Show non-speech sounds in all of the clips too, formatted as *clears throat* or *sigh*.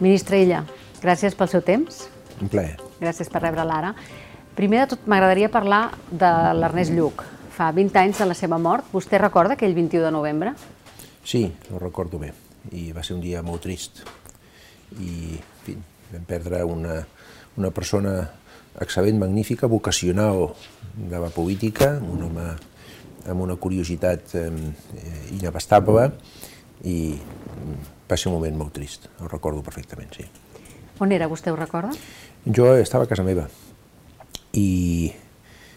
Ministre Illa, gràcies pel seu temps. Un plaer. Gràcies per rebre l'ara. Primer de tot, m'agradaria parlar de l'Ernest Lluc. Fa 20 anys de la seva mort. Vostè recorda aquell 21 de novembre? Sí, ho recordo bé. I va ser un dia molt trist. I, en fi, vam perdre una, una persona excel·lent, magnífica, vocacional de la política, un home amb una curiositat eh, inabastable i va ser un moment molt trist, ho recordo perfectament, sí. On era, vostè ho recorda? Jo estava a casa meva i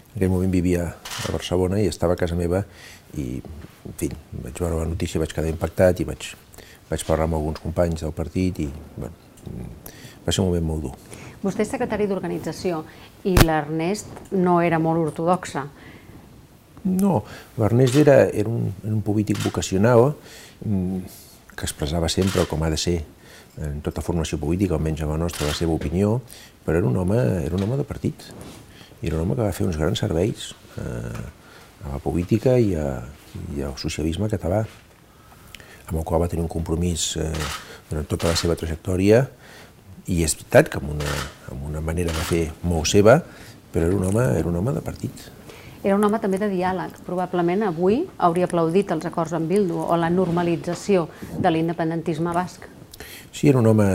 en aquell moment vivia a Barcelona i estava a casa meva i, en fi, vaig veure la notícia, vaig quedar impactat i vaig, vaig parlar amb alguns companys del partit i, bueno, va ser un moment molt dur. Vostè és secretari d'organització i l'Ernest no era molt ortodoxa. No, l'Ernest era, era, un, era un polític vocacional mm, que expressava sempre com ha de ser en tota formació política, almenys a la nostra, la seva opinió, però era un home, era un home de partit. I era un home que va fer uns grans serveis eh, a la política i, a, i al socialisme català, amb el qual va tenir un compromís eh, durant tota la seva trajectòria, i és veritat que amb una, amb una manera de fer molt seva, però era un home, era un home de partit. Era un home també de diàleg. Probablement avui hauria aplaudit els acords amb Bildu o la normalització de l'independentisme basc. Sí, era un home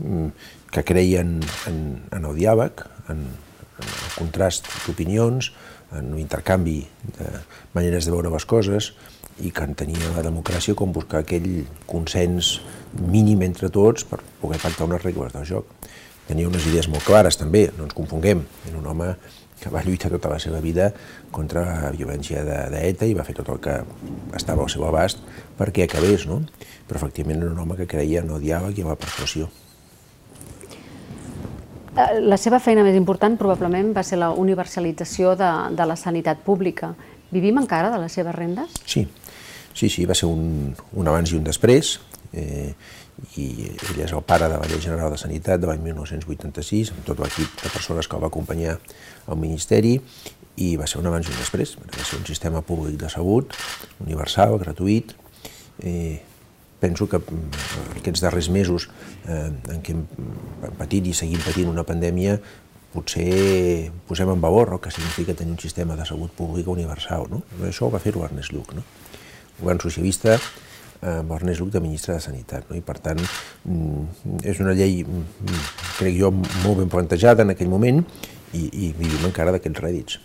mm, que creia en, en, en el diàleg, en, en el contrast d'opinions, en l'intercanvi de maneres de veure les coses i que entenia la democràcia com buscar aquell consens mínim entre tots per poder pactar unes regles del joc. Tenia unes idees molt clares també, no ens confonguem, era un home que va lluitar tota la seva vida contra la violència d'ETA i va fer tot el que estava al seu abast perquè acabés, no? Però efectivament era un home que creia en el diàleg i en la persuasió. Eh, la seva feina més important probablement va ser la universalització de, de la sanitat pública. Vivim encara de les seves rendes? Sí, sí, sí va ser un, un abans i un després. Eh, i ell és el pare de la Llei General de Sanitat de l'any 1986, amb tot l'equip de persones que el va acompanyar al Ministeri, i va ser un abans i un després. Va ser un sistema públic de salut, universal, gratuït. Eh, penso que mm, aquests darrers mesos eh, en què hem patit i seguim patint una pandèmia, potser posem en valor el que significa tenir un sistema de salut pública universal. No? Això ho va fer-ho Ernest Lluc. No? El govern socialista amb Ernest Lluc de ministre de Sanitat. No? I per tant, mm, és una llei, mm, crec jo, molt ben plantejada en aquell moment i, i vivim encara d'aquests rèdits.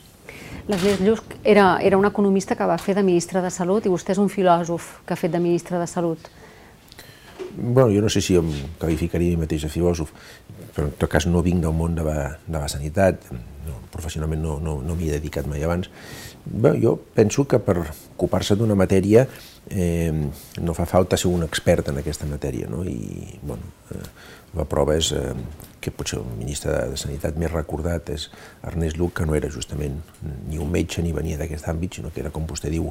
L'Ernest Lluc era, era un economista que va fer de ministre de Salut i vostè és un filòsof que ha fet de ministre de Salut. Bueno, jo no sé si em qualificaria mi mateix de filòsof, però en tot cas no vinc del món de la, de la sanitat, no, professionalment no, no, no m'hi he dedicat mai abans. Bé, jo penso que per ocupar-se d'una matèria eh, no fa falta ser un expert en aquesta matèria, no? i bueno, eh, la prova és eh, que potser el ministre de Sanitat més recordat és Ernest Lluc, que no era justament ni un metge ni venia d'aquest àmbit, sinó que era, com vostè diu,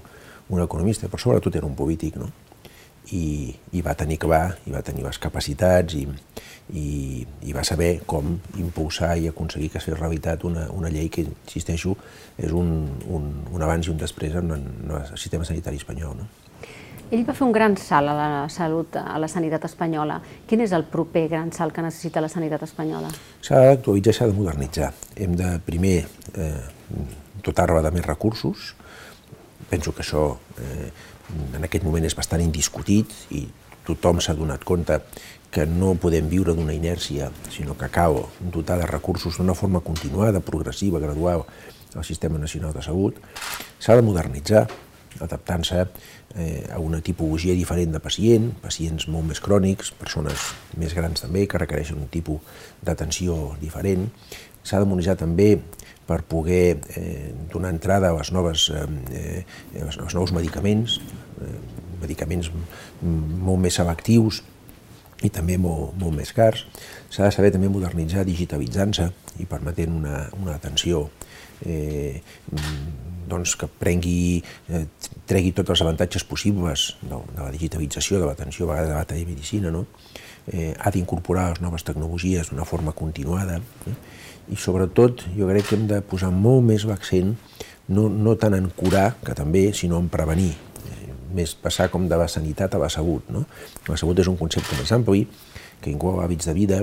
un economista, però sobretot era un polític, no? I, i va tenir que va, i va tenir les capacitats i, i, i va saber com impulsar i aconseguir que es fes realitat una, una llei que, insisteixo, és un, un, un abans i un després en, en el sistema sanitari espanyol. No? Ell va fer un gran salt a la salut, a la sanitat espanyola. Quin és el proper gran salt que necessita la sanitat espanyola? S'ha d'actualitzar, s'ha de modernitzar. Hem de primer eh, dotar-la de més recursos. Penso que això eh, en aquest moment és bastant indiscutit i tothom s'ha donat compte que no podem viure d'una inèrcia, sinó que cal dotar de recursos d'una forma continuada, progressiva, gradual al Sistema Nacional de Salut. S'ha de modernitzar, adaptant-se eh, a una tipologia diferent de pacient, pacients molt més crònics, persones més grans també, que requereixen un tipus d'atenció diferent. S'ha de també per poder eh, donar entrada a les noves, eh, als eh, nous medicaments, medicaments molt més selectius i també molt, molt més cars. S'ha de saber també modernitzar digitalitzant-se i permetent una, una atenció eh, doncs, que prengui, eh, tregui tots els avantatges possibles de, de la digitalització, de l'atenció a vegades de la telemedicina, no? eh, ha d'incorporar les noves tecnologies d'una forma continuada eh? i sobretot jo crec que hem de posar molt més l'accent no, no tant en curar, que també, sinó en prevenir. Més passar com de la sanitat a la salut. No? La salut és un concepte més ampli, que inclou hàbits de vida,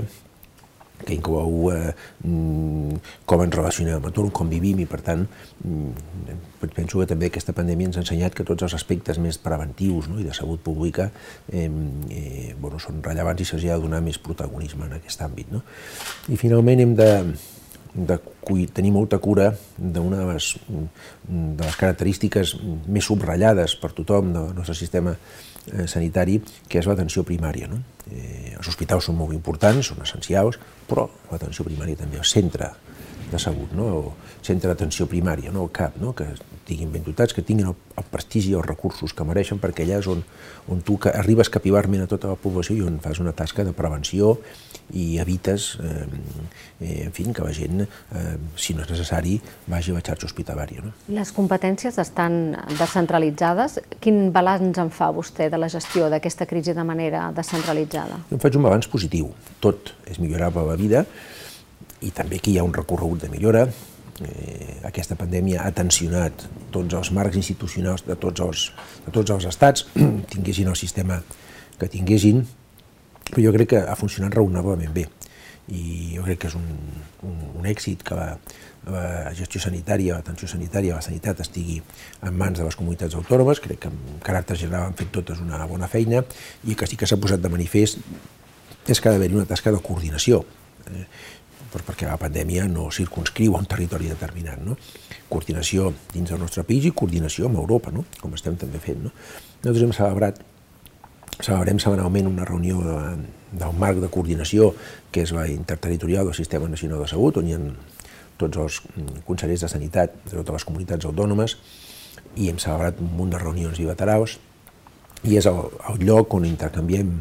que inclou eh, mm, com ens relacionem amb l'entorn, com vivim i per tant mm, penso que també aquesta pandèmia ens ha ensenyat que tots els aspectes més preventius no, i de salut pública eh, eh, bueno, són rellevants i se'ls ha de donar més protagonisme en aquest àmbit. No? I finalment hem de, de tenir molta cura d'una de, les, de les característiques més subratllades per tothom del nostre sistema eh, sanitari, que és l'atenció primària. No? Eh, els hospitals són molt importants, són essencials, però l'atenció primària també, el centre de salut, no? o centre d'atenció primària, no? el CAP, no? que estiguin ben dotats, que tinguin el, el prestigi i els recursos que mereixen, perquè allà és on, on tu que arribes capivarment a tota la població i on fas una tasca de prevenció i evites, eh, eh, en fi, que la gent, eh, si no és necessari, vagi a la xarxa hospitalària. No? Les competències estan descentralitzades. Quin balanç en fa vostè de la gestió d'aquesta crisi de manera descentralitzada? Jo em faig un balanç positiu. Tot és millorable a la vida, i també aquí hi ha un recorregut de millora. Eh, aquesta pandèmia ha tensionat tots els marcs institucionals de tots els, de tots els estats, *clears throat* tinguessin el sistema que tinguessin, però jo crec que ha funcionat raonablement bé i jo crec que és un, un, un èxit que la, la gestió sanitària, l'atenció sanitària, la sanitat estigui en mans de les comunitats autònomes, crec que en caràcter general han fet totes una bona feina i que sí que s'ha posat de manifest és que ha d'haver-hi una tasca de coordinació. Eh, perquè la pandèmia no circunscriu a un territori determinat. No? Coordinació dins del nostre país i coordinació amb Europa, no? com estem també fent. No? Nosaltres hem celebrat, celebrem setmanalment una reunió de, del marc de coordinació, que és la interterritorial del Sistema Nacional de Salut, on hi ha tots els consellers de sanitat de totes les comunitats autònomes, i hem celebrat un munt de reunions bilaterals, i és el, el lloc on intercanviem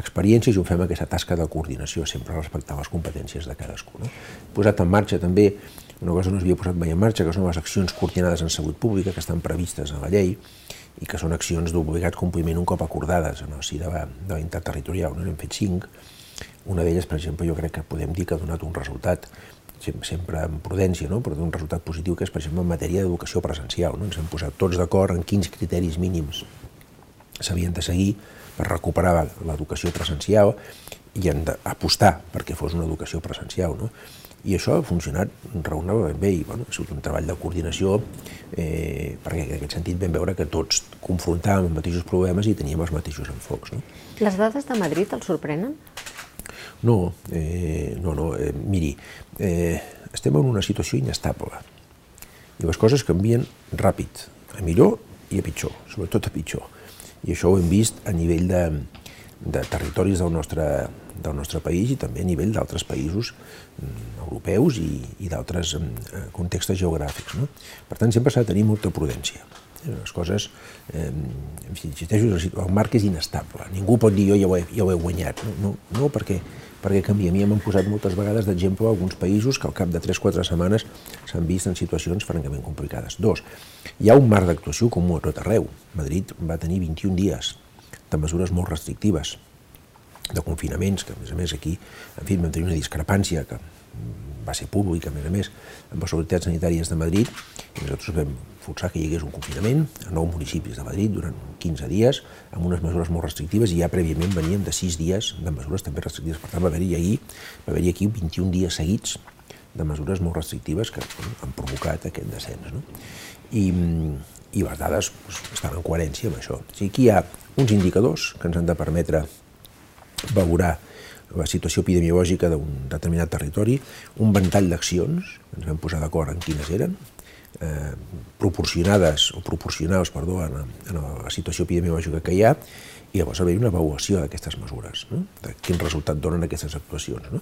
experiències i ho fem aquesta tasca de coordinació, sempre respectant les competències de cadascú. No? Posat en marxa també una cosa que no s'havia posat mai en marxa, que són les accions coordinades en salut pública, que estan previstes en la llei, i que són accions d'obligat compliment un cop acordades en el si de la, de la interterritorial. No? N'hem fet cinc. Una d'elles, per exemple, jo crec que podem dir que ha donat un resultat sempre amb prudència, no? però un resultat positiu que és, per exemple, en matèria d'educació presencial. No? Ens hem posat tots d'acord en quins criteris mínims s'havien de seguir per recuperar l'educació presencial i han d'apostar perquè fos una educació presencial. No? I això ha funcionat raonablement bé i bueno, ha sigut un treball de coordinació eh, perquè en aquest sentit vam veure que tots confrontàvem els mateixos problemes i teníem els mateixos enfocs. No? Les dades de Madrid el sorprenen? No, eh, no, no. Eh, miri, eh, estem en una situació inestable i les coses canvien ràpid, a millor i a pitjor, sobretot a pitjor i això ho hem vist a nivell de, de territoris del nostre, del nostre país i també a nivell d'altres països mm, europeus i, i d'altres mm, contextes geogràfics. No? Per tant, sempre s'ha de tenir molta prudència. Les coses, eh, insisteixo, el marc és inestable. Ningú pot dir jo ja ho he, ja ho he guanyat. No, no, no perquè perquè canvia. A mi m'han posat moltes vegades d'exemple alguns països que al cap de 3-4 setmanes s'han vist en situacions francament complicades. Dos, hi ha un marc d'actuació comú a tot arreu. Madrid va tenir 21 dies de mesures molt restrictives, de confinaments, que a més a més aquí, en fi, vam tenir una discrepància que va ser públic, a més a més, amb les autoritats sanitàries de Madrid, i nosaltres vam forçar que hi hagués un confinament a nou municipis de Madrid durant 15 dies, amb unes mesures molt restrictives, i ja prèviament veníem de 6 dies de mesures també restrictives. Per tant, va haver-hi ahir, va haver aquí 21 dies seguits de mesures molt restrictives que han provocat aquest descens. No? I, i les dades doncs, estan en coherència amb això. O sigui, aquí hi ha uns indicadors que ens han de permetre valorar la situació epidemiològica d'un determinat territori, un ventall d'accions, ens vam posar d'acord en quines eren, eh, proporcionades o proporcionals perdó, en, en la situació epidemiològica que hi ha, i llavors haver una avaluació d'aquestes mesures, no? de quin resultat donen aquestes actuacions. No?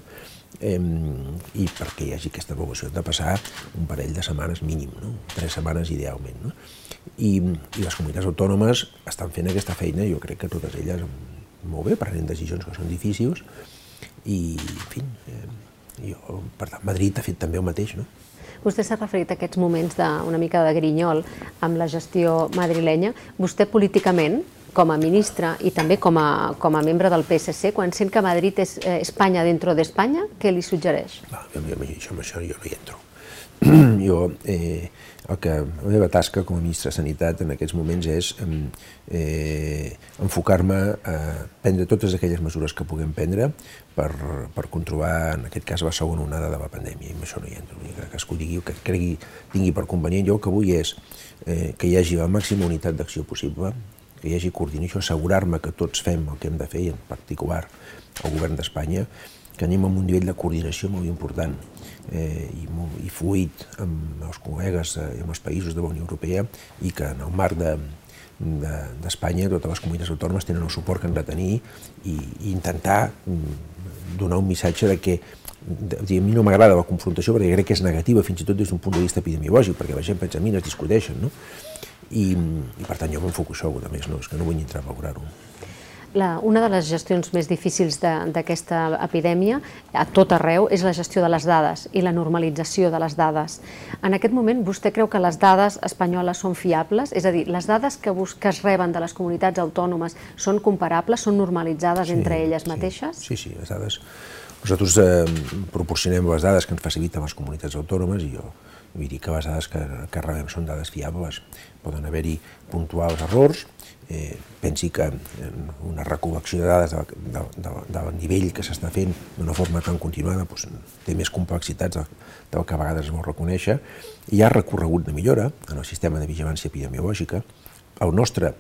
Eh, I perquè hi hagi aquesta avaluació de passar un parell de setmanes mínim, no? tres setmanes idealment. No? I, I les comunitats autònomes estan fent aquesta feina, jo crec que totes elles molt bé, prenent decisions que són difícils, i, en fi, eh, jo, per tant, Madrid ha fet també el mateix, no? Vostè s'ha referit a aquests moments d'una mica de grinyol amb la gestió madrilenya. Vostè políticament, com a ministre i també com a, com a membre del PSC, quan sent que Madrid és eh, Espanya dentro d'Espanya, què li suggereix? Va, jo, jo, això, això jo no hi entro. *clears throat* jo eh, el que la meva tasca com a ministre de Sanitat en aquests moments és eh, enfocar-me a prendre totes aquelles mesures que puguem prendre per, per controlar, en aquest cas, la segona onada de la pandèmia. I amb això no hi entra. Que cadascú digui que cregui, tingui per convenient. Jo el que vull és eh, que hi hagi la màxima unitat d'acció possible, que hi hagi coordinació, assegurar-me que tots fem el que hem de fer, i en particular el govern d'Espanya, que anem amb un nivell de coordinació molt important eh, i, molt, i fluid amb els col·legues eh, i amb els països de la Unió Europea i que en el marc de, d'Espanya, de, totes les comunitats autònomes tenen el suport que han de tenir i, i intentar mm, donar un missatge de que a mi no m'agrada la confrontació perquè crec que és negativa fins i tot des d'un punt de vista epidemiològic, perquè la gent pensa a mi, es discuteixen, no? I, i per tant jo m'enfoco això, a més, no? és que no vull entrar a valorar-ho. La, una de les gestions més difícils d'aquesta epidèmia, a tot arreu, és la gestió de les dades i la normalització de les dades. En aquest moment, vostè creu que les dades espanyoles són fiables? És a dir, les dades que, que es reben de les comunitats autònomes són comparables, són normalitzades sí, entre elles sí, mateixes? Sí, sí, les dades... Nosaltres eh, proporcionem les dades que ens faciliten les comunitats autònomes i jo vull dir que les dades que, que rebem són dades fiables. Poden haver-hi puntuals errors, eh, pensi que una recol·lecció de dades de, de, de, del nivell que s'està fent d'una forma tan continuada doncs, té més complexitats del, del que a vegades es vol reconèixer. Hi ha recorregut de millora en el sistema de vigilància epidemiològica. El nostre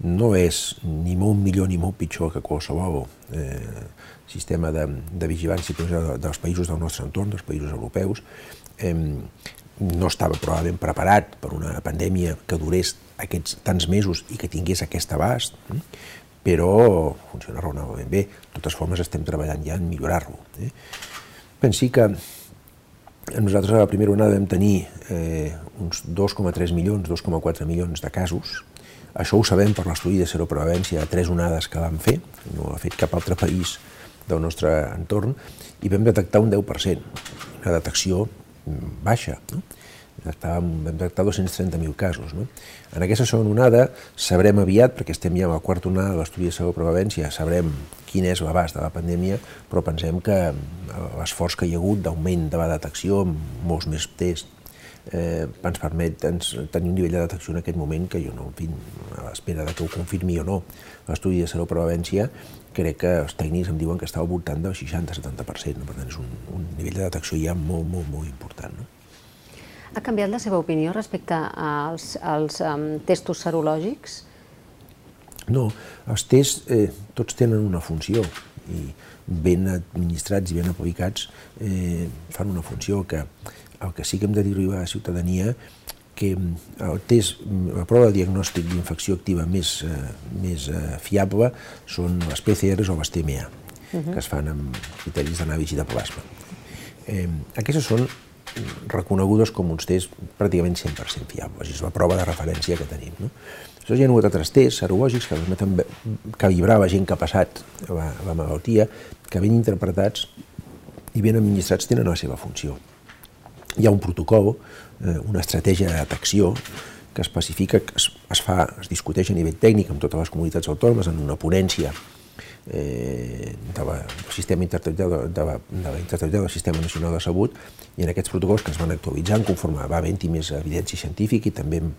no és ni molt millor ni molt pitjor que qualsevol eh, sistema de, de vigilància dels països del nostre entorn, dels països europeus. Eh, no estava probablement preparat per una pandèmia que durés aquests tants mesos i que tingués aquest abast, eh? però funciona raonablement bé. De totes formes, estem treballant ja en millorar-lo. Eh? Pensi que nosaltres a la primera onada vam tenir eh, uns 2,3 milions, 2,4 milions de casos. Això ho sabem per l'estudi de seroprevalència de tres onades que vam fer, no ha fet cap altre país del nostre entorn, i vam detectar un 10%, una detecció baixa. No? Tractàvem, vam tractar 230.000 casos. No? En aquesta segona onada sabrem aviat, perquè estem ja a la quarta onada de l'estudi de segona prevalència, sabrem quin és l'abast de la pandèmia, però pensem que l'esforç que hi ha hagut d'augment de la detecció, amb molts més tests, eh, ens permet ens, tenir un nivell de detecció en aquest moment que jo no, en fi, a l'espera que ho confirmi o no l'estudi de seroprevalència, crec que els tècnics em diuen que està al voltant del 60-70%, no? per tant és un, un nivell de detecció ja molt, molt, molt important. No? Ha canviat la seva opinió respecte als, als um, testos serològics? No, els tests eh, tots tenen una funció i ben administrats i ben aplicats eh, fan una funció que el que sí que hem de dir a la ciutadania que el test, la prova de diagnòstic d'infecció activa més, eh, més eh, fiable són les PCRs o les TMA, uh -huh. que es fan amb criteris d'anàlisi de plasma. Eh, aquestes són reconegudes com uns tests pràcticament 100% fiables, és la prova de referència que tenim. No? Aleshores hi ha hagut altres tests serològics que permeten calibrar la gent que ha passat la, la malaltia, que ben interpretats i ben administrats tenen la seva funció hi ha un protocol, eh, una estratègia de detecció que especifica, que es, es, fa, es discuteix a nivell tècnic amb totes les comunitats autònomes en una ponència eh, de la, del sistema interterritorial de, la, de la interterritorial del Sistema Nacional de Salut i en aquests protocols que es van actualitzant conforme va havent-hi més evidència científica i també en,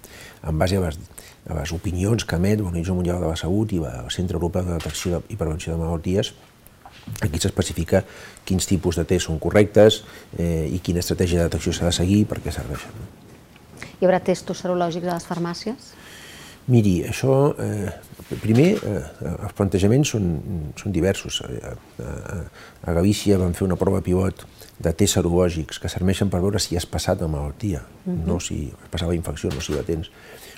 base a les, a les opinions que emet l'Organització Mundial de la Salut i el Centre Europeu de Detecció i Prevenció de Malalties Aquí s'especifica quins tipus de test són correctes eh, i quina estratègia de detecció s'ha de seguir per què serveixen. Hi haurà testos serològics a les farmàcies? Miri, això, eh, primer, eh, els plantejaments són, són diversos. A, a, a Galícia van fer una prova pivot de tests serològics que serveixen per veure si has passat la malaltia, uh -huh. no si has passat la infecció, no si la tens.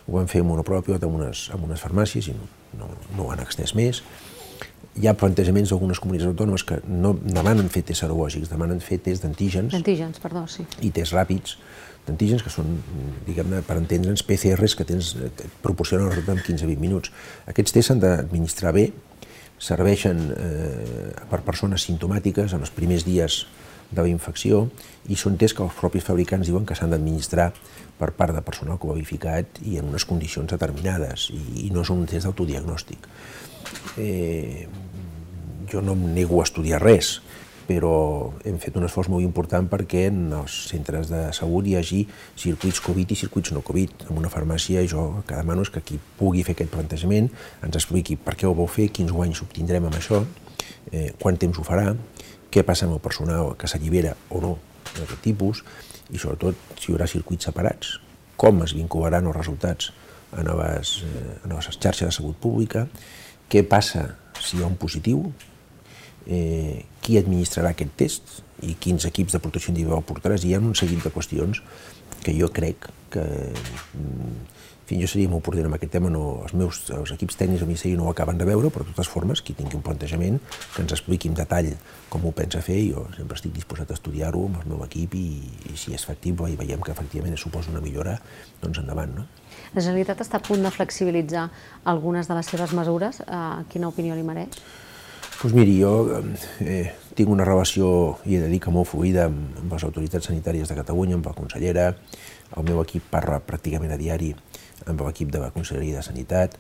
Ho van fer amb una prova pivot en unes, en unes farmàcies i no, no, no ho han extès més hi ha plantejaments d'algunes comunitats autònomes que no demanen fer tests serològics, demanen fer tests d'antígens. D'antígens, perdó, sí. I tests ràpids d'antígens, que són, diguem-ne, per entendre'ns, PCRs que tens, que proporcionen el resultat en 15-20 minuts. Aquests tests s'han d'administrar bé, serveixen eh, per persones simptomàtiques en els primers dies de la infecció i són tests que els propis fabricants diuen que s'han d'administrar per part de personal qualificat i en unes condicions determinades i, i no són un test d'autodiagnòstic eh, jo no em nego a estudiar res, però hem fet un esforç molt important perquè en els centres de salut hi hagi circuits Covid i circuits no Covid. En una farmàcia jo el que demano és que qui pugui fer aquest plantejament ens expliqui per què ho vol fer, quins guanys obtindrem amb això, eh, quant temps ho farà, què passa amb el personal que s'allibera o no d'aquest tipus, i sobretot si hi haurà circuits separats, com es vincularan els resultats a noves, eh, a noves xarxes de salut pública, què passa si hi ha un positiu, eh, qui administrarà aquest test i quins equips de protecció individual portaràs. Hi ha un seguit de qüestions que jo crec que mm, fi, jo seria molt prudent amb aquest tema, no, els meus els equips tècnics del Ministeri no ho acaben de veure, però de totes formes, qui tingui un plantejament, que ens expliqui en detall com ho pensa fer, jo sempre estic disposat a estudiar-ho amb el meu equip i, i si és factible i veiem que efectivament suposa una millora, doncs endavant. No? La Generalitat està a punt de flexibilitzar algunes de les seves mesures. Uh, quina opinió li mereix? Doncs miri, jo eh, tinc una relació, i he de dir que molt fluida, amb, amb les autoritats sanitàries de Catalunya, amb la consellera, el meu equip parla pràcticament a diari amb l'equip de la Conselleria de Sanitat.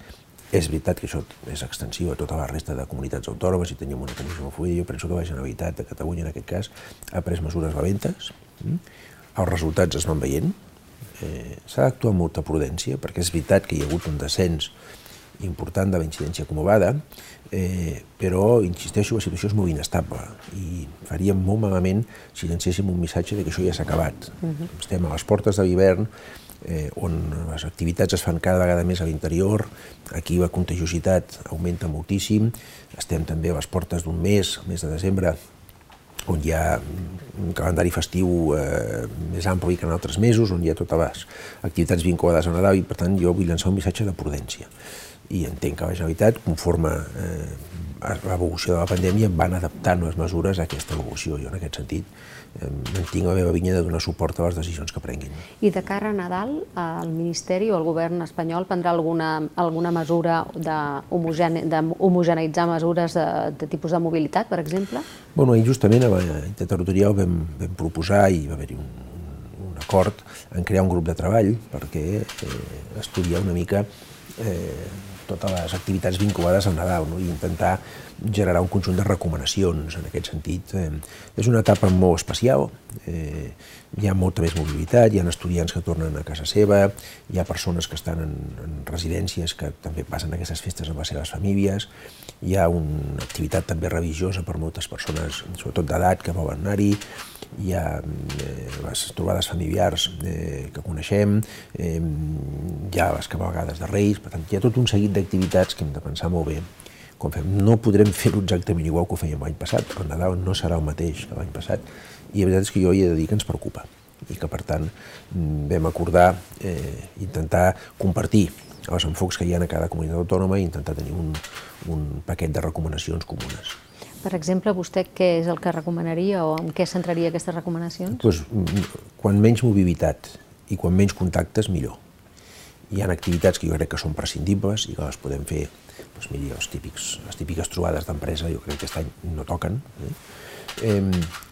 És veritat que això és extensiu a tota la resta de comunitats autònomes i tenim una comissió fluida. Jo penso que la Generalitat de Catalunya, en aquest cas, ha pres mesures valentes. Mm? Els resultats es van veient. Eh, S'ha d'actuar amb molta prudència, perquè és veritat que hi ha hagut un descens important de la incidència acumulada, eh, però, insisteixo, la situació és molt inestable i faríem molt malament si llancéssim un missatge de que això ja s'ha acabat. Uh -huh. Estem a les portes de l'hivern, eh, on les activitats es fan cada vegada més a l'interior, aquí la contagiositat augmenta moltíssim, estem també a les portes d'un mes, el mes de desembre, on hi ha un calendari festiu eh, més ampli que en altres mesos, on hi ha totes les activitats vinculades a Nadal i per tant jo vull llançar un missatge de prudència. I entenc que la Generalitat, conforme eh, l'evolució de la pandèmia, van adaptant les mesures a aquesta evolució. Jo en aquest sentit mantinc la meva vinya de donar suport a les decisions que prenguin. I de cara a Nadal, el Ministeri o el govern espanyol prendrà alguna, alguna mesura d'homogeneitzar mesures de, de tipus de mobilitat, per exemple? Bueno, justament a la interterritorial vam, vam proposar i va haver-hi un, un acord en crear un grup de treball perquè eh, estudiar una mica eh, totes les activitats vinculades al Nadal no? i intentar generar un conjunt de recomanacions en aquest sentit. Eh, és una etapa molt especial, eh, hi ha molta més mobilitat, hi ha estudiants que tornen a casa seva, hi ha persones que estan en, en residències que també passen aquestes festes amb les seves famílies, hi ha una activitat també religiosa per moltes persones, sobretot d'edat, que volen anar-hi, hi ha eh, les trobades familiars eh, que coneixem, eh, hi ha les cavalgades de Reis, per tant, hi ha tot un seguit d'activitats que hem de pensar molt bé com fem. No podrem fer-ho exactament igual que ho fèiem l'any passat, el Nadal no serà el mateix que l'any passat, i la veritat és que jo hi he de dir que ens preocupa i que, per tant, mm, vam acordar eh, intentar compartir els enfocs que hi ha a cada comunitat autònoma i intentar tenir un, un paquet de recomanacions comunes. Per exemple, vostè què és el que recomanaria o en què centraria aquestes recomanacions? Pues, quan menys mobilitat i quan menys contactes, millor. Hi ha activitats que jo crec que són prescindibles i que les podem fer, doncs miri, els típics, les típiques trobades d'empresa, jo crec que aquest any no toquen. Eh? Eh,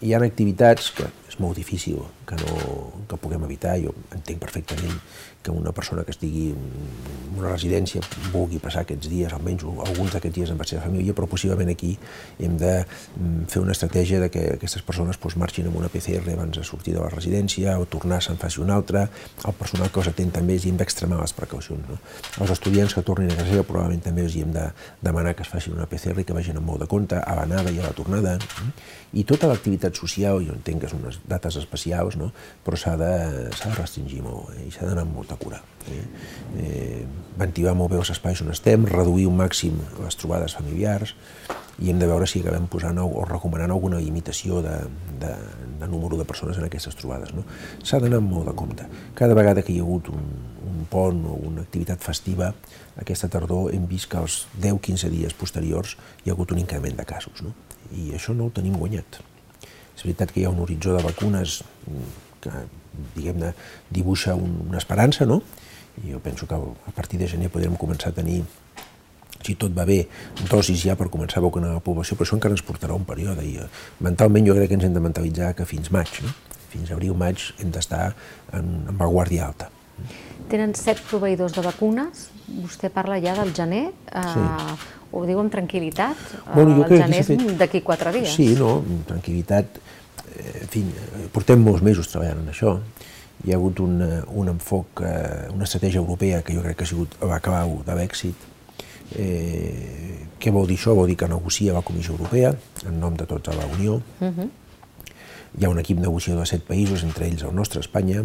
hi ha activitats que és molt difícil que, no, que puguem evitar. Jo entenc perfectament que una persona que estigui en una residència vulgui passar aquests dies, almenys alguns d'aquests dies amb la seva família, però possiblement aquí hem de mm, fer una estratègia de que aquestes persones doncs, marxin amb una PCR abans de sortir de la residència o tornar se'n faci una altra. El personal que els atén també és hem d'extremar les precaucions. No? Els estudiants que tornin a casa seva probablement també els hem de demanar que es facin una PCR i que vagin amb molt de compte a l'anada i a la tornada. I tota l'activitat social, jo entenc que són unes dates especials, no? però s'ha de, de restringir molt eh? i s'ha d'anar amb molta cura. Eh? Eh, ventilar molt bé els espais on estem, reduir un màxim les trobades familiars i hem de veure si acabem posant o, o recomanant alguna limitació de, de, de número de persones en aquestes trobades. No? S'ha d'anar molt de compte. Cada vegada que hi ha hagut un, un pont o una activitat festiva, aquesta tardor hem vist que els 10-15 dies posteriors hi ha hagut un increment de casos. No? I això no ho tenim guanyat. És veritat que hi ha un horitzó de vacunes que, diguem-ne, dibuixa un, una esperança, no? I jo penso que a partir de gener podrem començar a tenir si tot va bé, dosis ja per començar a vacunar la població, però això encara ens portarà un període i eh, mentalment jo crec que ens hem de mentalitzar que fins maig, no? fins abril-maig hem d'estar en, en vanguardia alta. Tenen set proveïdors de vacunes, vostè parla ja del gener, eh, sí. ho diu amb tranquil·litat, bueno, jo el gener fet... és d'aquí quatre dies. Sí, no, amb tranquil·litat, eh, en fi, portem molts mesos treballant en això, hi ha hagut un, un enfoc, eh, una estratègia europea que jo crec que ha sigut, va acabar d'èxit, Eh, què vol dir això? Vol dir que negocia la Comissió Europea en nom de tota la Unió. Uh -huh. Hi ha un equip negociador de set països, entre ells el nostre, Espanya,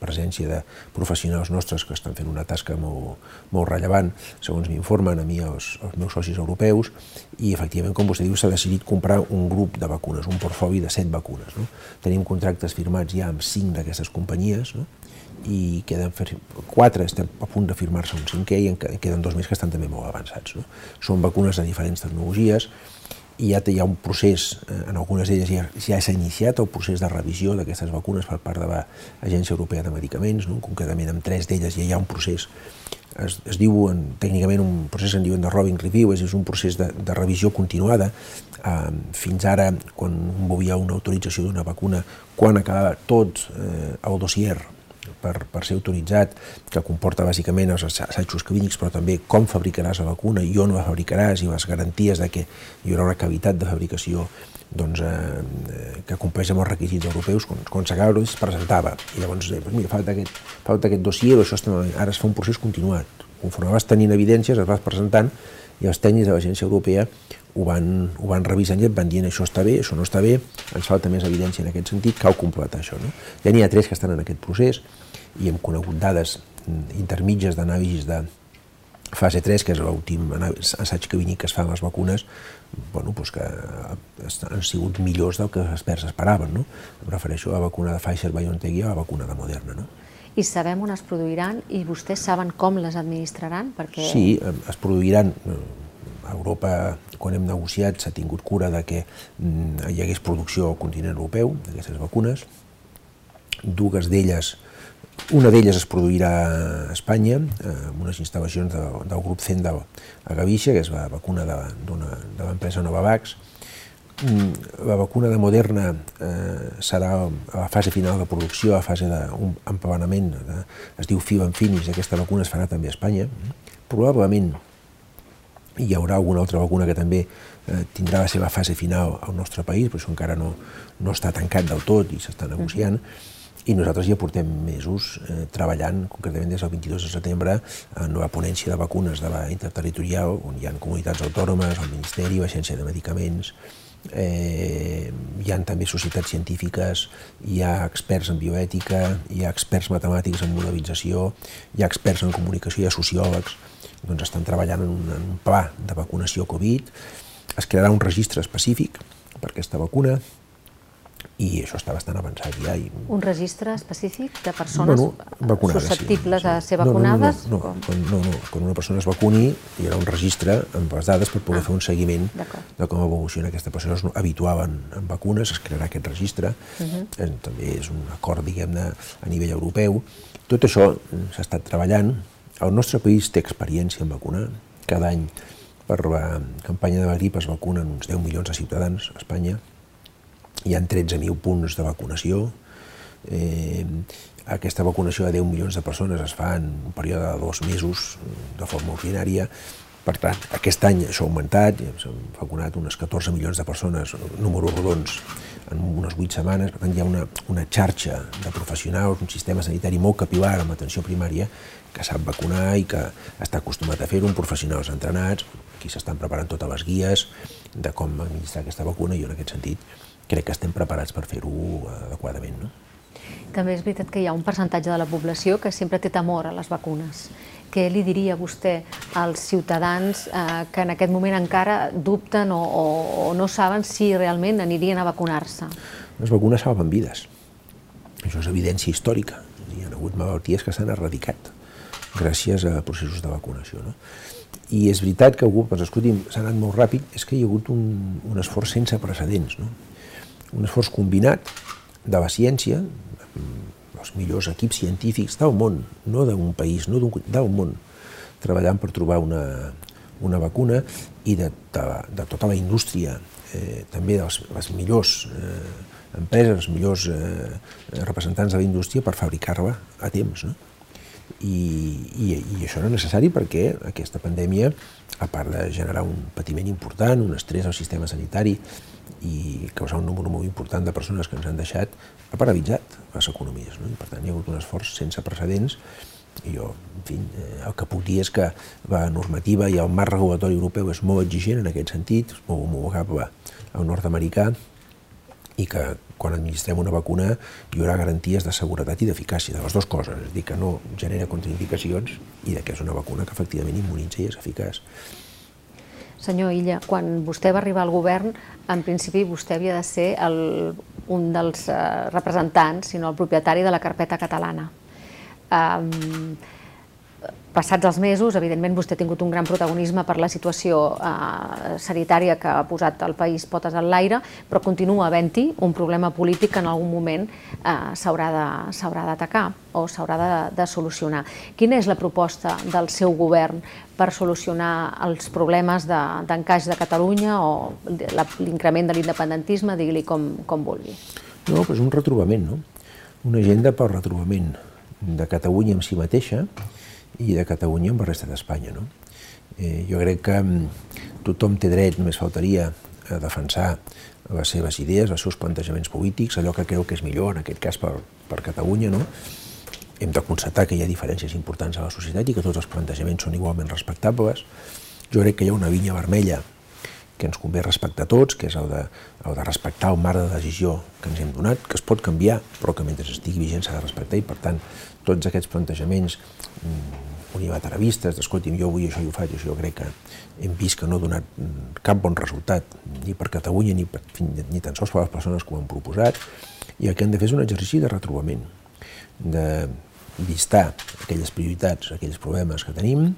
presència de professionals nostres que estan fent una tasca molt, molt rellevant, segons m'informen a mi els, els meus socis europeus, i efectivament, com vostè diu, s'ha decidit comprar un grup de vacunes, un portfoli de set vacunes. No? Tenim contractes firmats ja amb cinc d'aquestes companyies, no? i queden quatre, estem a punt de firmar-se un cinquè i en queden dos més que estan també molt avançats. No? Són vacunes de diferents tecnologies i ja hi ha un procés, eh, en algunes d'elles ja, ja s'ha iniciat el procés de revisió d'aquestes vacunes per part de l'Agència Europea de Medicaments, no? concretament amb tres d'elles ja hi ha un procés, es, es diu en, tècnicament un procés en diuen de Robin Review, és, és un procés de, de revisió continuada, eh, fins ara, quan hi ha una autorització d'una vacuna, quan acaba tot eh, el dossier per, per ser autoritzat, que comporta bàsicament els assajos clínics, però també com fabricaràs la vacuna i on la fabricaràs i les garanties de que hi haurà una cavitat de fabricació doncs, eh, que compleix amb els requisits europeus, quan, quan s'acaba es presentava. I llavors, eh, doncs mira, falta aquest, falta aquest dossier, això estem, ara es fa un procés continuat. Conforme vas tenint evidències, es vas presentant, i els tècnics de l'Agència Europea ho van, ho van revisant i et van dient això està bé, això no està bé, ens falta més evidència en aquest sentit, cal completar això. No? Ja n'hi ha tres que estan en aquest procés i hem conegut dades intermitges d'anàlisis de fase 3, que és l'últim assaig clínic que es fa amb les vacunes, bueno, doncs que han sigut millors del que els experts esperaven. No? Em refereixo a la vacuna de Pfizer-BioNTech i a la vacuna de Moderna. No? I sabem on es produiran i vostès saben com les administraran? Perquè... Sí, es produiran Europa, quan hem negociat, s'ha tingut cura de que mm, hi hagués producció al continent europeu d'aquestes vacunes. Dues d'elles una d'elles es produirà a Espanya, amb unes instal·lacions de, del grup Zendal a Gavícia, que és la vacuna de, de l'empresa Novavax. Mm, la vacuna de Moderna eh, serà a la fase final de producció, a fase d'un empavanament, de, es diu fill aquesta vacuna es farà també a Espanya. Probablement hi haurà alguna altra vacuna que també eh, tindrà la seva fase final al nostre país, però això encara no, no està tancat del tot i s'està negociant. I nosaltres ja portem mesos eh, treballant, concretament des del 22 de setembre, en la ponència de vacunes de la interterritorial, on hi ha comunitats autònomes, el Ministeri, l'Agència de Medicaments, eh, hi ha també societats científiques, hi ha experts en bioètica, hi ha experts matemàtics en modelització, hi ha experts en comunicació, hi ha sociòlegs, doncs estan treballant en un, en un pla de vacunació Covid, es crearà un registre específic per aquesta vacuna, i això està bastant avançat ja. I... Un registre específic de persones bueno, susceptibles sí, sí. a ser vacunades? No, no, no, no, quan, no, no, quan una persona es vacuni hi haurà un registre amb les dades per poder ah, fer un seguiment de com evoluciona aquesta persona. És habitual en, en vacunes, es crearà aquest registre, uh -huh. eh, també és un acord, diguem-ne, a nivell europeu. Tot això s'ha estat treballant. El nostre país té experiència en vacunar. Cada any per la campanya de la grip es vacunen uns 10 milions de ciutadans a Espanya, hi ha 13.000 punts de vacunació. Eh, aquesta vacunació de 10 milions de persones es fa en un període de dos mesos de forma ordinària. Per tant, aquest any això ha augmentat, s'han vacunat unes 14 milions de persones, números rodons, en unes 8 setmanes. Per tant, hi ha una, una xarxa de professionals, un sistema sanitari molt capilar amb atenció primària que sap vacunar i que està acostumat a fer-ho, professionals entrenats, qui s'estan preparant totes les guies de com administrar aquesta vacuna i en aquest sentit crec que estem preparats per fer-ho adequadament. No? També és veritat que hi ha un percentatge de la població que sempre té temor a les vacunes. Què li diria vostè als ciutadans eh, que en aquest moment encara dubten o, o, o no saben si realment anirien a vacunar-se? Les vacunes salven vides. Això és evidència històrica. Hi ha hagut malalties que s'han erradicat gràcies a processos de vacunació. No? I és veritat que algú, doncs escolti'm, s'ha anat molt ràpid, és que hi ha hagut un, un esforç sense precedents. No? un esforç combinat de la ciència, els millors equips científics del món, no d'un país, no del món, treballant per trobar una, una vacuna i de, de, de tota la indústria, eh, també de les, les millors eh, empreses, els millors eh, representants de la indústria per fabricar-la a temps. No? I, i, i això era necessari perquè aquesta pandèmia, a part de generar un patiment important, un estrès al sistema sanitari i causar un número molt important de persones que ens han deixat, ha paralitzat les economies. No? I per tant, hi ha hagut un esforç sense precedents i jo, en fi, eh, el que puc dir és que la normativa i el marc regulatori europeu és molt exigent en aquest sentit, és molt homologable al nord-americà, i que quan administrem una vacuna hi haurà garanties de seguretat i d'eficàcia, de les dues coses, és a dir, que no genera contraindicacions i de que és una vacuna que efectivament immunitza i és eficaç. Senyor Illa, quan vostè va arribar al govern, en principi vostè havia de ser el, un dels eh, representants, sinó el propietari de la carpeta catalana. Um, passats els mesos, evidentment vostè ha tingut un gran protagonisme per la situació eh, sanitària que ha posat el país potes en l'aire, però continua havent-hi un problema polític que en algun moment eh, s'haurà d'atacar o s'haurà de, de solucionar. Quina és la proposta del seu govern per solucionar els problemes d'encaix de, de Catalunya o l'increment de l'independentisme, digui-li com, com vulgui? No, doncs un retrobament, no? Una agenda per retrobament de Catalunya en si mateixa, i de Catalunya amb la resta d'Espanya. No? Eh, jo crec que mm, tothom té dret, només faltaria, a defensar les seves idees, els seus plantejaments polítics, allò que creu que és millor, en aquest cas per, per Catalunya. No? Hem de constatar que hi ha diferències importants a la societat i que tots els plantejaments són igualment respectables. Jo crec que hi ha una vinya vermella que ens convé respectar tots, que és el de, el de respectar el marc de decisió que ens hem donat, que es pot canviar, però que mentre estigui vigent s'ha de respectar i, per tant, tots aquests plantejaments mm, unilateralistes, d'escolti'm, jo vull això i ho faig, això jo crec que hem vist que no ha donat mm, cap bon resultat, ni per Catalunya, ni, per, ni tan sols per les persones que ho han proposat, i el que han de fer és un exercici de retrobament, de vistar aquelles prioritats, aquells problemes que tenim,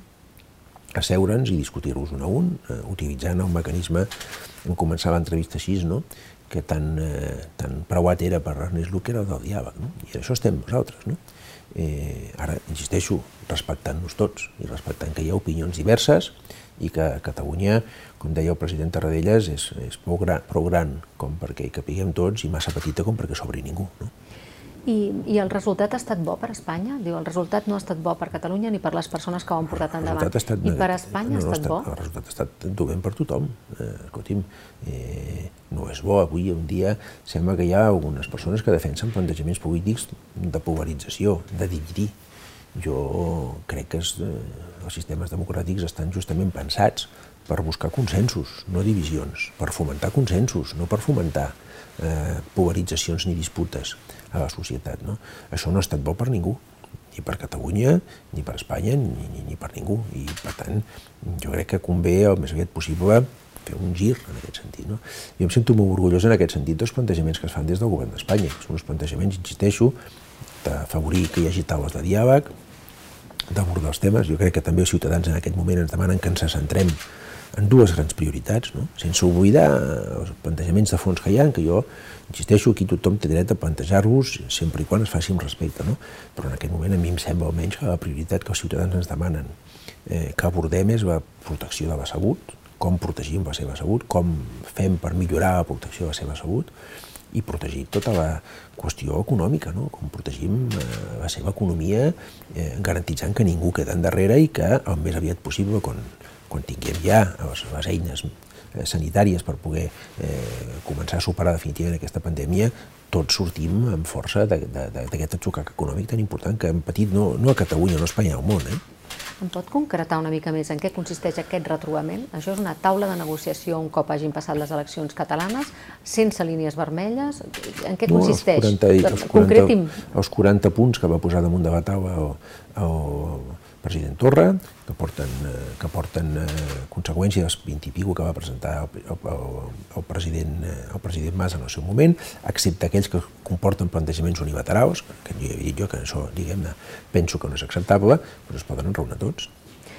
asseure'ns i discutir-los un a un, eh, utilitzant el mecanisme, hem començat l'entrevista així, no? que tan, eh, tan preuat era per Ernest Luque era el del diàleg, no? i això estem nosaltres. No? Eh, ara, insisteixo, respectant-nos tots i respectant que hi ha opinions diverses i que Catalunya, com deia el president Tarradellas, és, és prou, gran, prou gran com perquè hi capiguem tots i massa petita com perquè sobri ningú. No? I, I el resultat ha estat bo per Espanya? Diu, el resultat no ha estat bo per Catalunya ni per les persones que ho han portat endavant. Estat, I per Espanya no, no, ha estat, bo? El resultat ha estat dolent per tothom. Eh, escolti'm, eh, no és bo. Avui un dia sembla que hi ha algunes persones que defensen plantejaments polítics de polarització, de dividir. Jo crec que es, eh, els sistemes democràtics estan justament pensats per buscar consensos, no divisions, per fomentar consensos, no per fomentar eh, polaritzacions ni disputes a la societat. No? Això no ha estat bo per ningú, ni per Catalunya, ni per Espanya, ni, ni, ni per ningú. I, per tant, jo crec que convé el més aviat possible fer un gir en aquest sentit. No? Jo em sento molt orgullós en aquest sentit dels plantejaments que es fan des del govern d'Espanya. Són uns plantejaments, insisteixo, d'afavorir que hi hagi taules de diàleg, d'abordar els temes. Jo crec que també els ciutadans en aquest moment ens demanen que ens centrem en dues grans prioritats, no? sense oblidar els plantejaments de fons que hi ha, que jo insisteixo, aquí tothom té dret a plantejar-los sempre i quan es faci amb respecte, no? però en aquest moment a mi em sembla almenys que la prioritat que els ciutadans ens demanen eh, que abordem és la protecció de la salut, com protegim la seva salut, com fem per millorar la protecció de la seva salut, i protegir tota la qüestió econòmica, no? com protegim eh, la seva economia eh, garantitzant que ningú queda endarrere i que el més aviat possible, quan, quan tinguem ja les, les eines eh, sanitàries per poder eh, començar a superar definitivament aquesta pandèmia, tots sortim amb força d'aquest atzucac econòmic tan important que hem patit no, no a Catalunya, no a Espanya, al món. Eh? Em pot concretar una mica més en què consisteix aquest retrobament? Això és una taula de negociació un cop hagin passat les eleccions catalanes, sense línies vermelles? En què consisteix? No, els 40, els 40, els 40 punts que va posar damunt de la taula o, o president Torra, que porten, eh, que porten eh, conseqüència dels 20 i pico que va presentar el, el, el, president, eh, el president Mas en el seu moment, excepte aquells que comporten plantejaments unilaterals, que jo he dit jo que això, diguem-ne, penso que no és acceptable, però es poden enraonar tots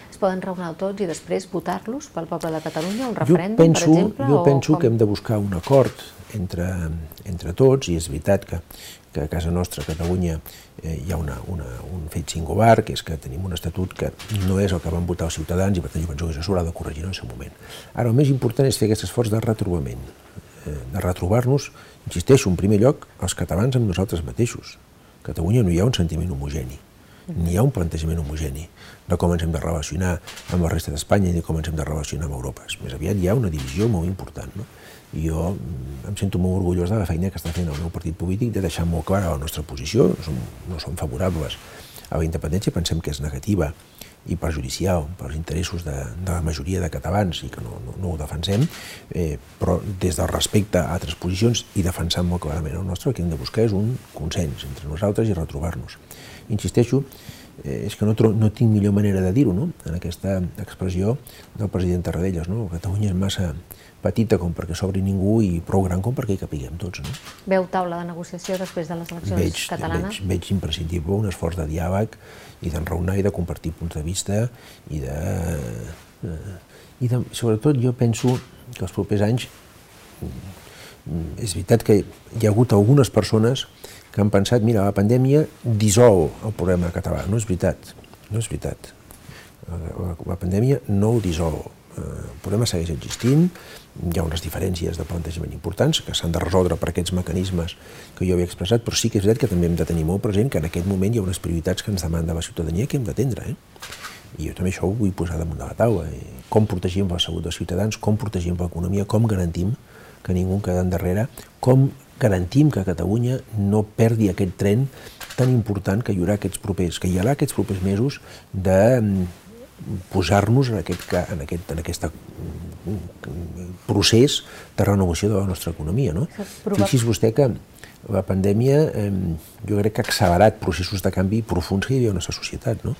Es poden raonar tots i després votar-los pel poble de Catalunya, un referèndum, penso, per exemple? Jo penso com... que hem de buscar un acord entre, entre tots, i és veritat que que a casa nostra, a Catalunya, eh, hi ha una, una, un fet singular, que és que tenim un estatut que no és el que van votar els ciutadans i per tant jo penso que això s'haurà de corregir en el seu moment. Ara, el més important és fer aquest esforç de retrobament, eh, de retrobar-nos, insisteixo, en primer lloc, els catalans amb nosaltres mateixos. A Catalunya no hi ha un sentiment homogeni. Ni hi ha un plantejament homogeni de com ens hem de relacionar amb la resta d'Espanya ni com ens hem de relacionar amb Europa. Més aviat hi ha una divisió molt important. No? Jo mm, em sento molt orgullós de la feina que està fent el meu partit polític de deixar molt clara la nostra posició. No som, no som favorables a la independència, pensem que és negativa i perjudicial per als interessos de, de la majoria de catalans i que no, no, no ho defensem, eh, però des del respecte a altres posicions i defensant molt clarament el nostre, el que hem de buscar és un consens entre nosaltres i retrobar-nos. Insisteixo, eh, és que no, no tinc millor manera de dir-ho, no? en aquesta expressió del president Tarradellas. No? Catalunya és massa petita com perquè s'obri ningú i prou gran com perquè hi capiguem tots. No? Veu taula de negociació després de les eleccions veig, catalanes? Veig, veig imprescindible un esforç de diàleg i d'enraonar i de compartir punts de vista i de... Eh, I de, sobretot jo penso que els propers anys mm, és veritat que hi ha hagut algunes persones que han pensat, mira, la pandèmia dissol el problema català. No és veritat, no és veritat. La, la, la pandèmia no ho dissol. Eh, el problema segueix existint, hi ha unes diferències de plantejament importants que s'han de resoldre per aquests mecanismes que jo havia expressat, però sí que és veritat que també hem de tenir molt present que en aquest moment hi ha unes prioritats que ens demanda la ciutadania que hem d'atendre. Eh? I jo també això ho vull posar damunt de la taula. Eh? Com protegim la salut dels ciutadans, com protegim l'economia, com garantim que ningú queda endarrere, com garantim que Catalunya no perdi aquest tren tan important que hi haurà aquests propers, que hi haurà aquests propers mesos de posar-nos en, aquest, en, aquest, en aquest procés de renovació de la nostra economia. No? Fixi's vostè que la pandèmia eh, jo crec que ha accelerat processos de canvi profuns que hi havia a la nostra societat. No?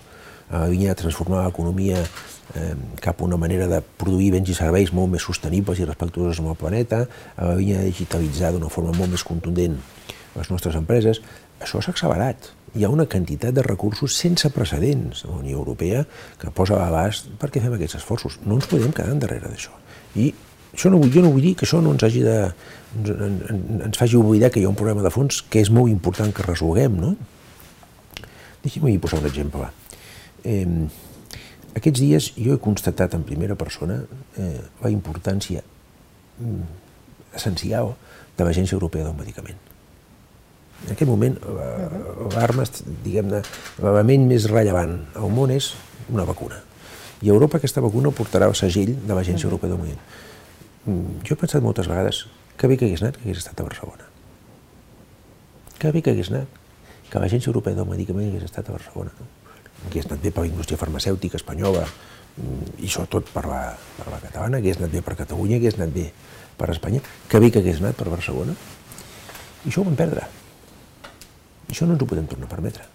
A la línia de transformar l'economia eh, cap a una manera de produir béns i serveis molt més sostenibles i respectuosos amb el planeta, a la línia de digitalitzar d'una forma molt més contundent les nostres empreses, això s'ha accelerat hi ha una quantitat de recursos sense precedents a la Unió Europea que posa a l'abast perquè fem aquests esforços. No ens podem quedar endarrere d'això. I això no vull, jo no vull dir que això no ens hagi de... Ens, ens, ens faci oblidar que hi ha un problema de fons que és molt important que resolguem, no? Deixi'm posar un exemple. Eh, aquests dies jo he constatat en primera persona eh, la importància mm, essencial de l'Agència Europea del Medicament en aquest moment, l'arma, diguem-ne, l'element més rellevant al món és una vacuna. I a Europa aquesta vacuna portarà el segell de l'Agència Europea del Medicament. Mm, jo he pensat moltes vegades que bé que hagués anat, que hagués estat a Barcelona. Que bé que hagués anat, que l'Agència Europea del Medicament hagués estat a Barcelona. No? Hagués anat bé per la indústria farmacèutica espanyola mm, i sobretot per la, per la catalana, hagués anat bé per Catalunya, hagués anat bé per Espanya. Que bé que hagués anat per Barcelona. I això ho vam perdre. Això no ens ho podem tornar a permetre.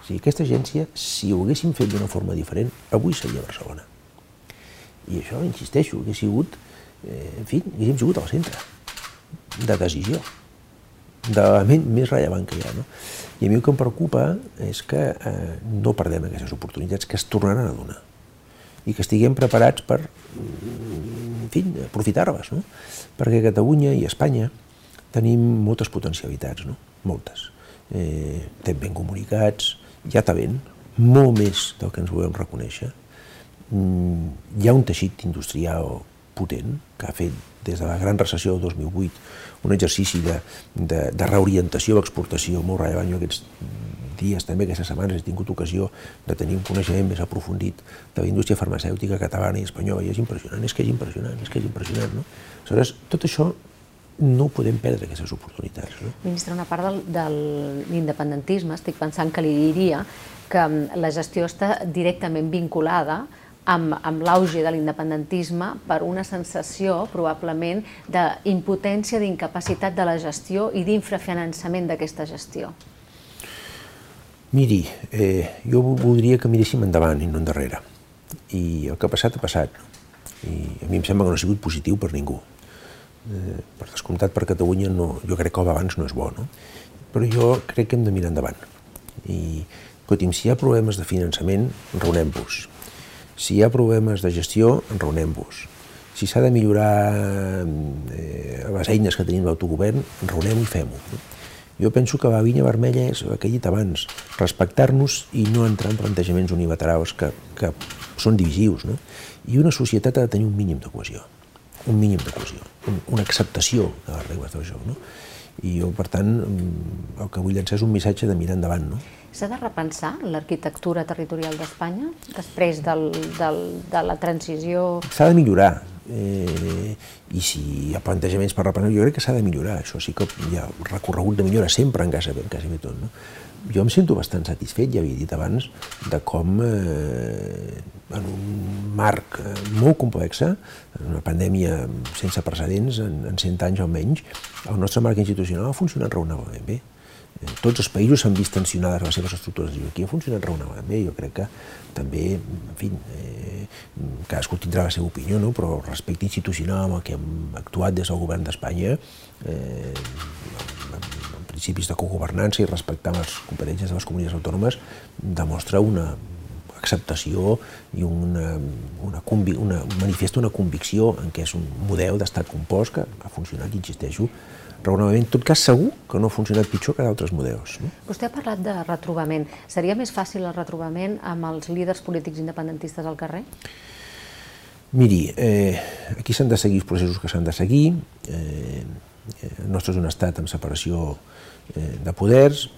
O sigui, aquesta agència, si ho haguéssim fet d'una forma diferent, avui seria Barcelona. I això, insisteixo, hauria sigut, eh, en fi, haguéssim sigut al centre de decisió, de l'element més rellevant que hi ha. No? I a mi el que em preocupa és que eh, no perdem aquestes oportunitats que es tornaran a donar i que estiguem preparats per, en fi, aprofitar-les, no? perquè Catalunya i Espanya tenim moltes potencialitats, no? moltes eh, estem ben comunicats, ja està ben, molt més del que ens volem reconèixer. Mm, hi ha un teixit industrial potent que ha fet des de la gran recessió del 2008 un exercici de, de, de reorientació a l'exportació molt rellevant. Jo aquests dies, també aquestes setmanes, he tingut ocasió de tenir un coneixement més aprofundit de la indústria farmacèutica catalana i espanyola, i és impressionant, és que és impressionant, és que és impressionant. No? Aleshores, tot això no podem perdre aquestes oportunitats. No? Ministre, una part del, de l'independentisme, estic pensant que li diria que mm, la gestió està directament vinculada amb, amb l'auge de l'independentisme per una sensació, probablement, d'impotència, d'incapacitat de la gestió i d'infrafinançament d'aquesta gestió. Miri, eh, jo voldria que miréssim endavant i no endarrere. I el que ha passat ha passat. I a mi em sembla que no ha sigut positiu per ningú eh, per descomptat per Catalunya no, jo crec que el d'abans no és bo, no? però jo crec que hem de mirar endavant. I, escolti'm, si hi ha problemes de finançament, enraonem-vos. Si hi ha problemes de gestió, enraonem-vos. Si s'ha de millorar eh, les eines que tenim l'autogovern, enraonem-ho i fem-ho. No? Jo penso que la línia vermella és el que he dit abans, respectar-nos i no entrar en plantejaments unilaterals que, que són divisius. No? I una societat ha de tenir un mínim de cohesió un mínim de cohesió, un, una acceptació de les regles del joc. No? I jo, per tant, el que vull llançar és un missatge de mirar endavant. No? S'ha de repensar l'arquitectura territorial d'Espanya després del, del, de la transició? S'ha de millorar. Eh, I si hi ha plantejaments per repensar, jo crec que s'ha de millorar. Això sí que hi ha recorregut de millora sempre en quasi, en quasi tot. No? Jo em sento bastant satisfet, ja havia dit abans, de com eh, en un marc eh, molt complex, en una pandèmia sense precedents, en, en 100 anys almenys, el nostre marc institucional ha funcionat raonablement bé. Eh, tots els països s'han vist tensionades les seves estructures i aquí ha funcionat raonablement bé. Jo crec que també, en fi, eh, cadascú tindrà la seva opinió, no? però el respecte institucional amb el que hem actuat des del govern d'Espanya eh, principis de cogovernança i respectar les competències de les comunitats autònomes demostra una acceptació i una, una, una, manifesta una convicció en què és un model d'estat compost que ha funcionat, insisteixo, raonablement. En tot cas, segur que no ha funcionat pitjor que d'altres models. No? Vostè ha parlat de retrobament. Seria més fàcil el retrobament amb els líders polítics independentistes al carrer? Miri, eh, aquí s'han de seguir els processos que s'han de seguir. Eh, el nostre és un estat amb separació eh, de poders.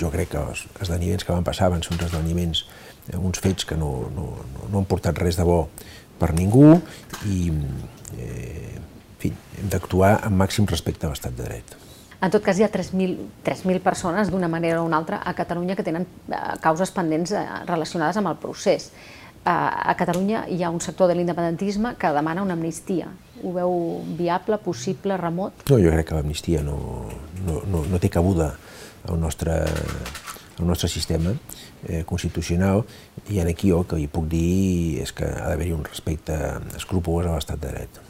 Jo crec que els esdeveniments que van passar van ser uns esdeveniments, eh, uns fets que no, no, no han portat res de bo per ningú i eh, en fi, hem d'actuar amb màxim respecte a l'estat de dret. En tot cas, hi ha 3.000 persones, d'una manera o una altra, a Catalunya que tenen eh, causes pendents eh, relacionades amb el procés. A Catalunya hi ha un sector de l'independentisme que demana una amnistia. Ho veu viable, possible, remot? No, jo crec que l'amnistia no, no, no, no té cabuda al nostre, al nostre sistema eh, constitucional i en aquí jo el que hi puc dir és que ha d'haver-hi un respecte escrupolós a l'estat de dret.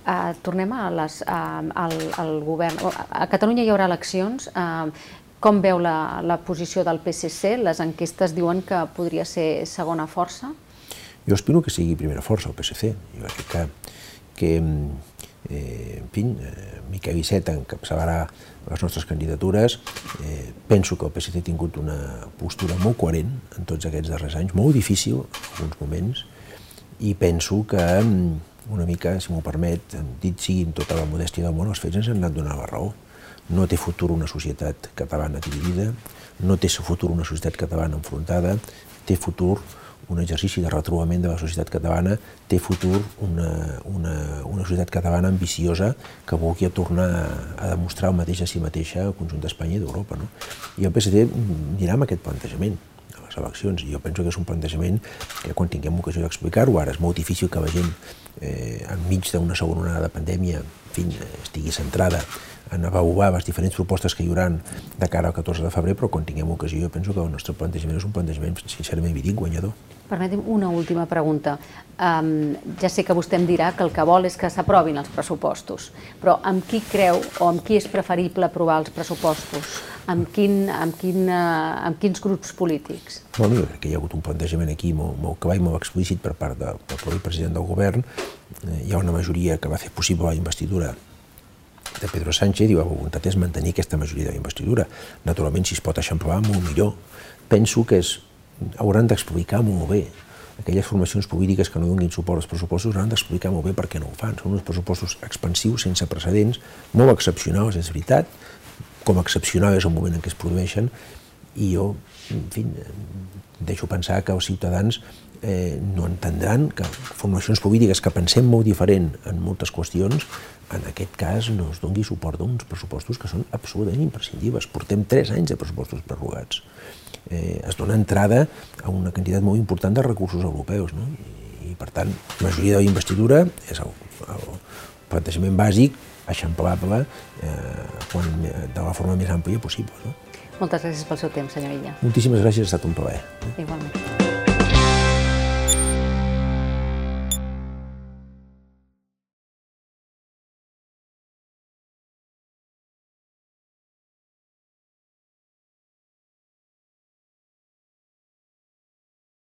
Uh, tornem a les, uh, al, al govern. A Catalunya hi haurà eleccions. Uh, com veu la, la posició del PSC? Les enquestes diuen que podria ser segona força. Jo espero que sigui primera força el PSC. Jo crec que, que eh, en fi, eh, Miquel Iceta encapçalarà les nostres candidatures. Eh, penso que el PSC ha tingut una postura molt coherent en tots aquests darrers anys, molt difícil en alguns moments, i penso que una mica, si m'ho permet, dit sigui en tota la modèstia del món, els fets ens han anat donant la raó. No té futur una societat catalana dividida, no té futur una societat catalana enfrontada, té futur un exercici de retrobament de la societat catalana, té futur una, una, una societat catalana ambiciosa que vulgui tornar a demostrar el mateix a si mateixa al conjunt d'Espanya i d'Europa. No? I el PSD anirà amb aquest plantejament a les eleccions. Jo penso que és un plantejament que quan tinguem ocasió d'explicar-ho, ara és molt difícil que la gent eh, enmig d'una segona onada de pandèmia en fi, estigui centrada en avaluar les diferents propostes que hi haurà de cara al 14 de febrer, però quan tinguem ocasió jo penso que el nostre plantejament és un plantejament, sincerament, dic, guanyador. Permeti'm una última pregunta. Um, ja sé que vostè em dirà que el que vol és que s'aprovin els pressupostos, però amb qui creu o amb qui és preferible aprovar els pressupostos? Amb, quin, amb, quin, uh, amb quins grups polítics? Bueno, jo crec que hi ha hagut un plantejament aquí molt, molt clar i molt explícit per part del, del president del govern. Eh, hi ha una majoria que va fer possible la investidura de Pedro Sánchez i la voluntat és mantenir aquesta majoria de investidura. Naturalment, si es pot eixamplar, molt millor. Penso que és, hauran d'explicar molt bé aquelles formacions polítiques que no donin suport als pressupostos hauran d'explicar molt bé per què no ho fan. Són uns pressupostos expansius, sense precedents, molt excepcionals, és veritat, com excepcional és el moment en què es produeixen, i jo, en fi, deixo pensar que els ciutadans eh, no entendran que formacions polítiques que pensem molt diferent en moltes qüestions en aquest cas no es dongui suport a uns pressupostos que són absolutament imprescindibles. Portem tres anys de pressupostos prorrogats. Eh, es dona entrada a una quantitat molt important de recursos europeus, no? I, i per tant, la majoria de la investidura és el, el plantejament bàsic, eixamplable, eh, quan, de la forma més àmplia possible. No? Moltes gràcies pel seu temps, senyor Illa. Moltíssimes gràcies, ha estat un plaer. Igualment.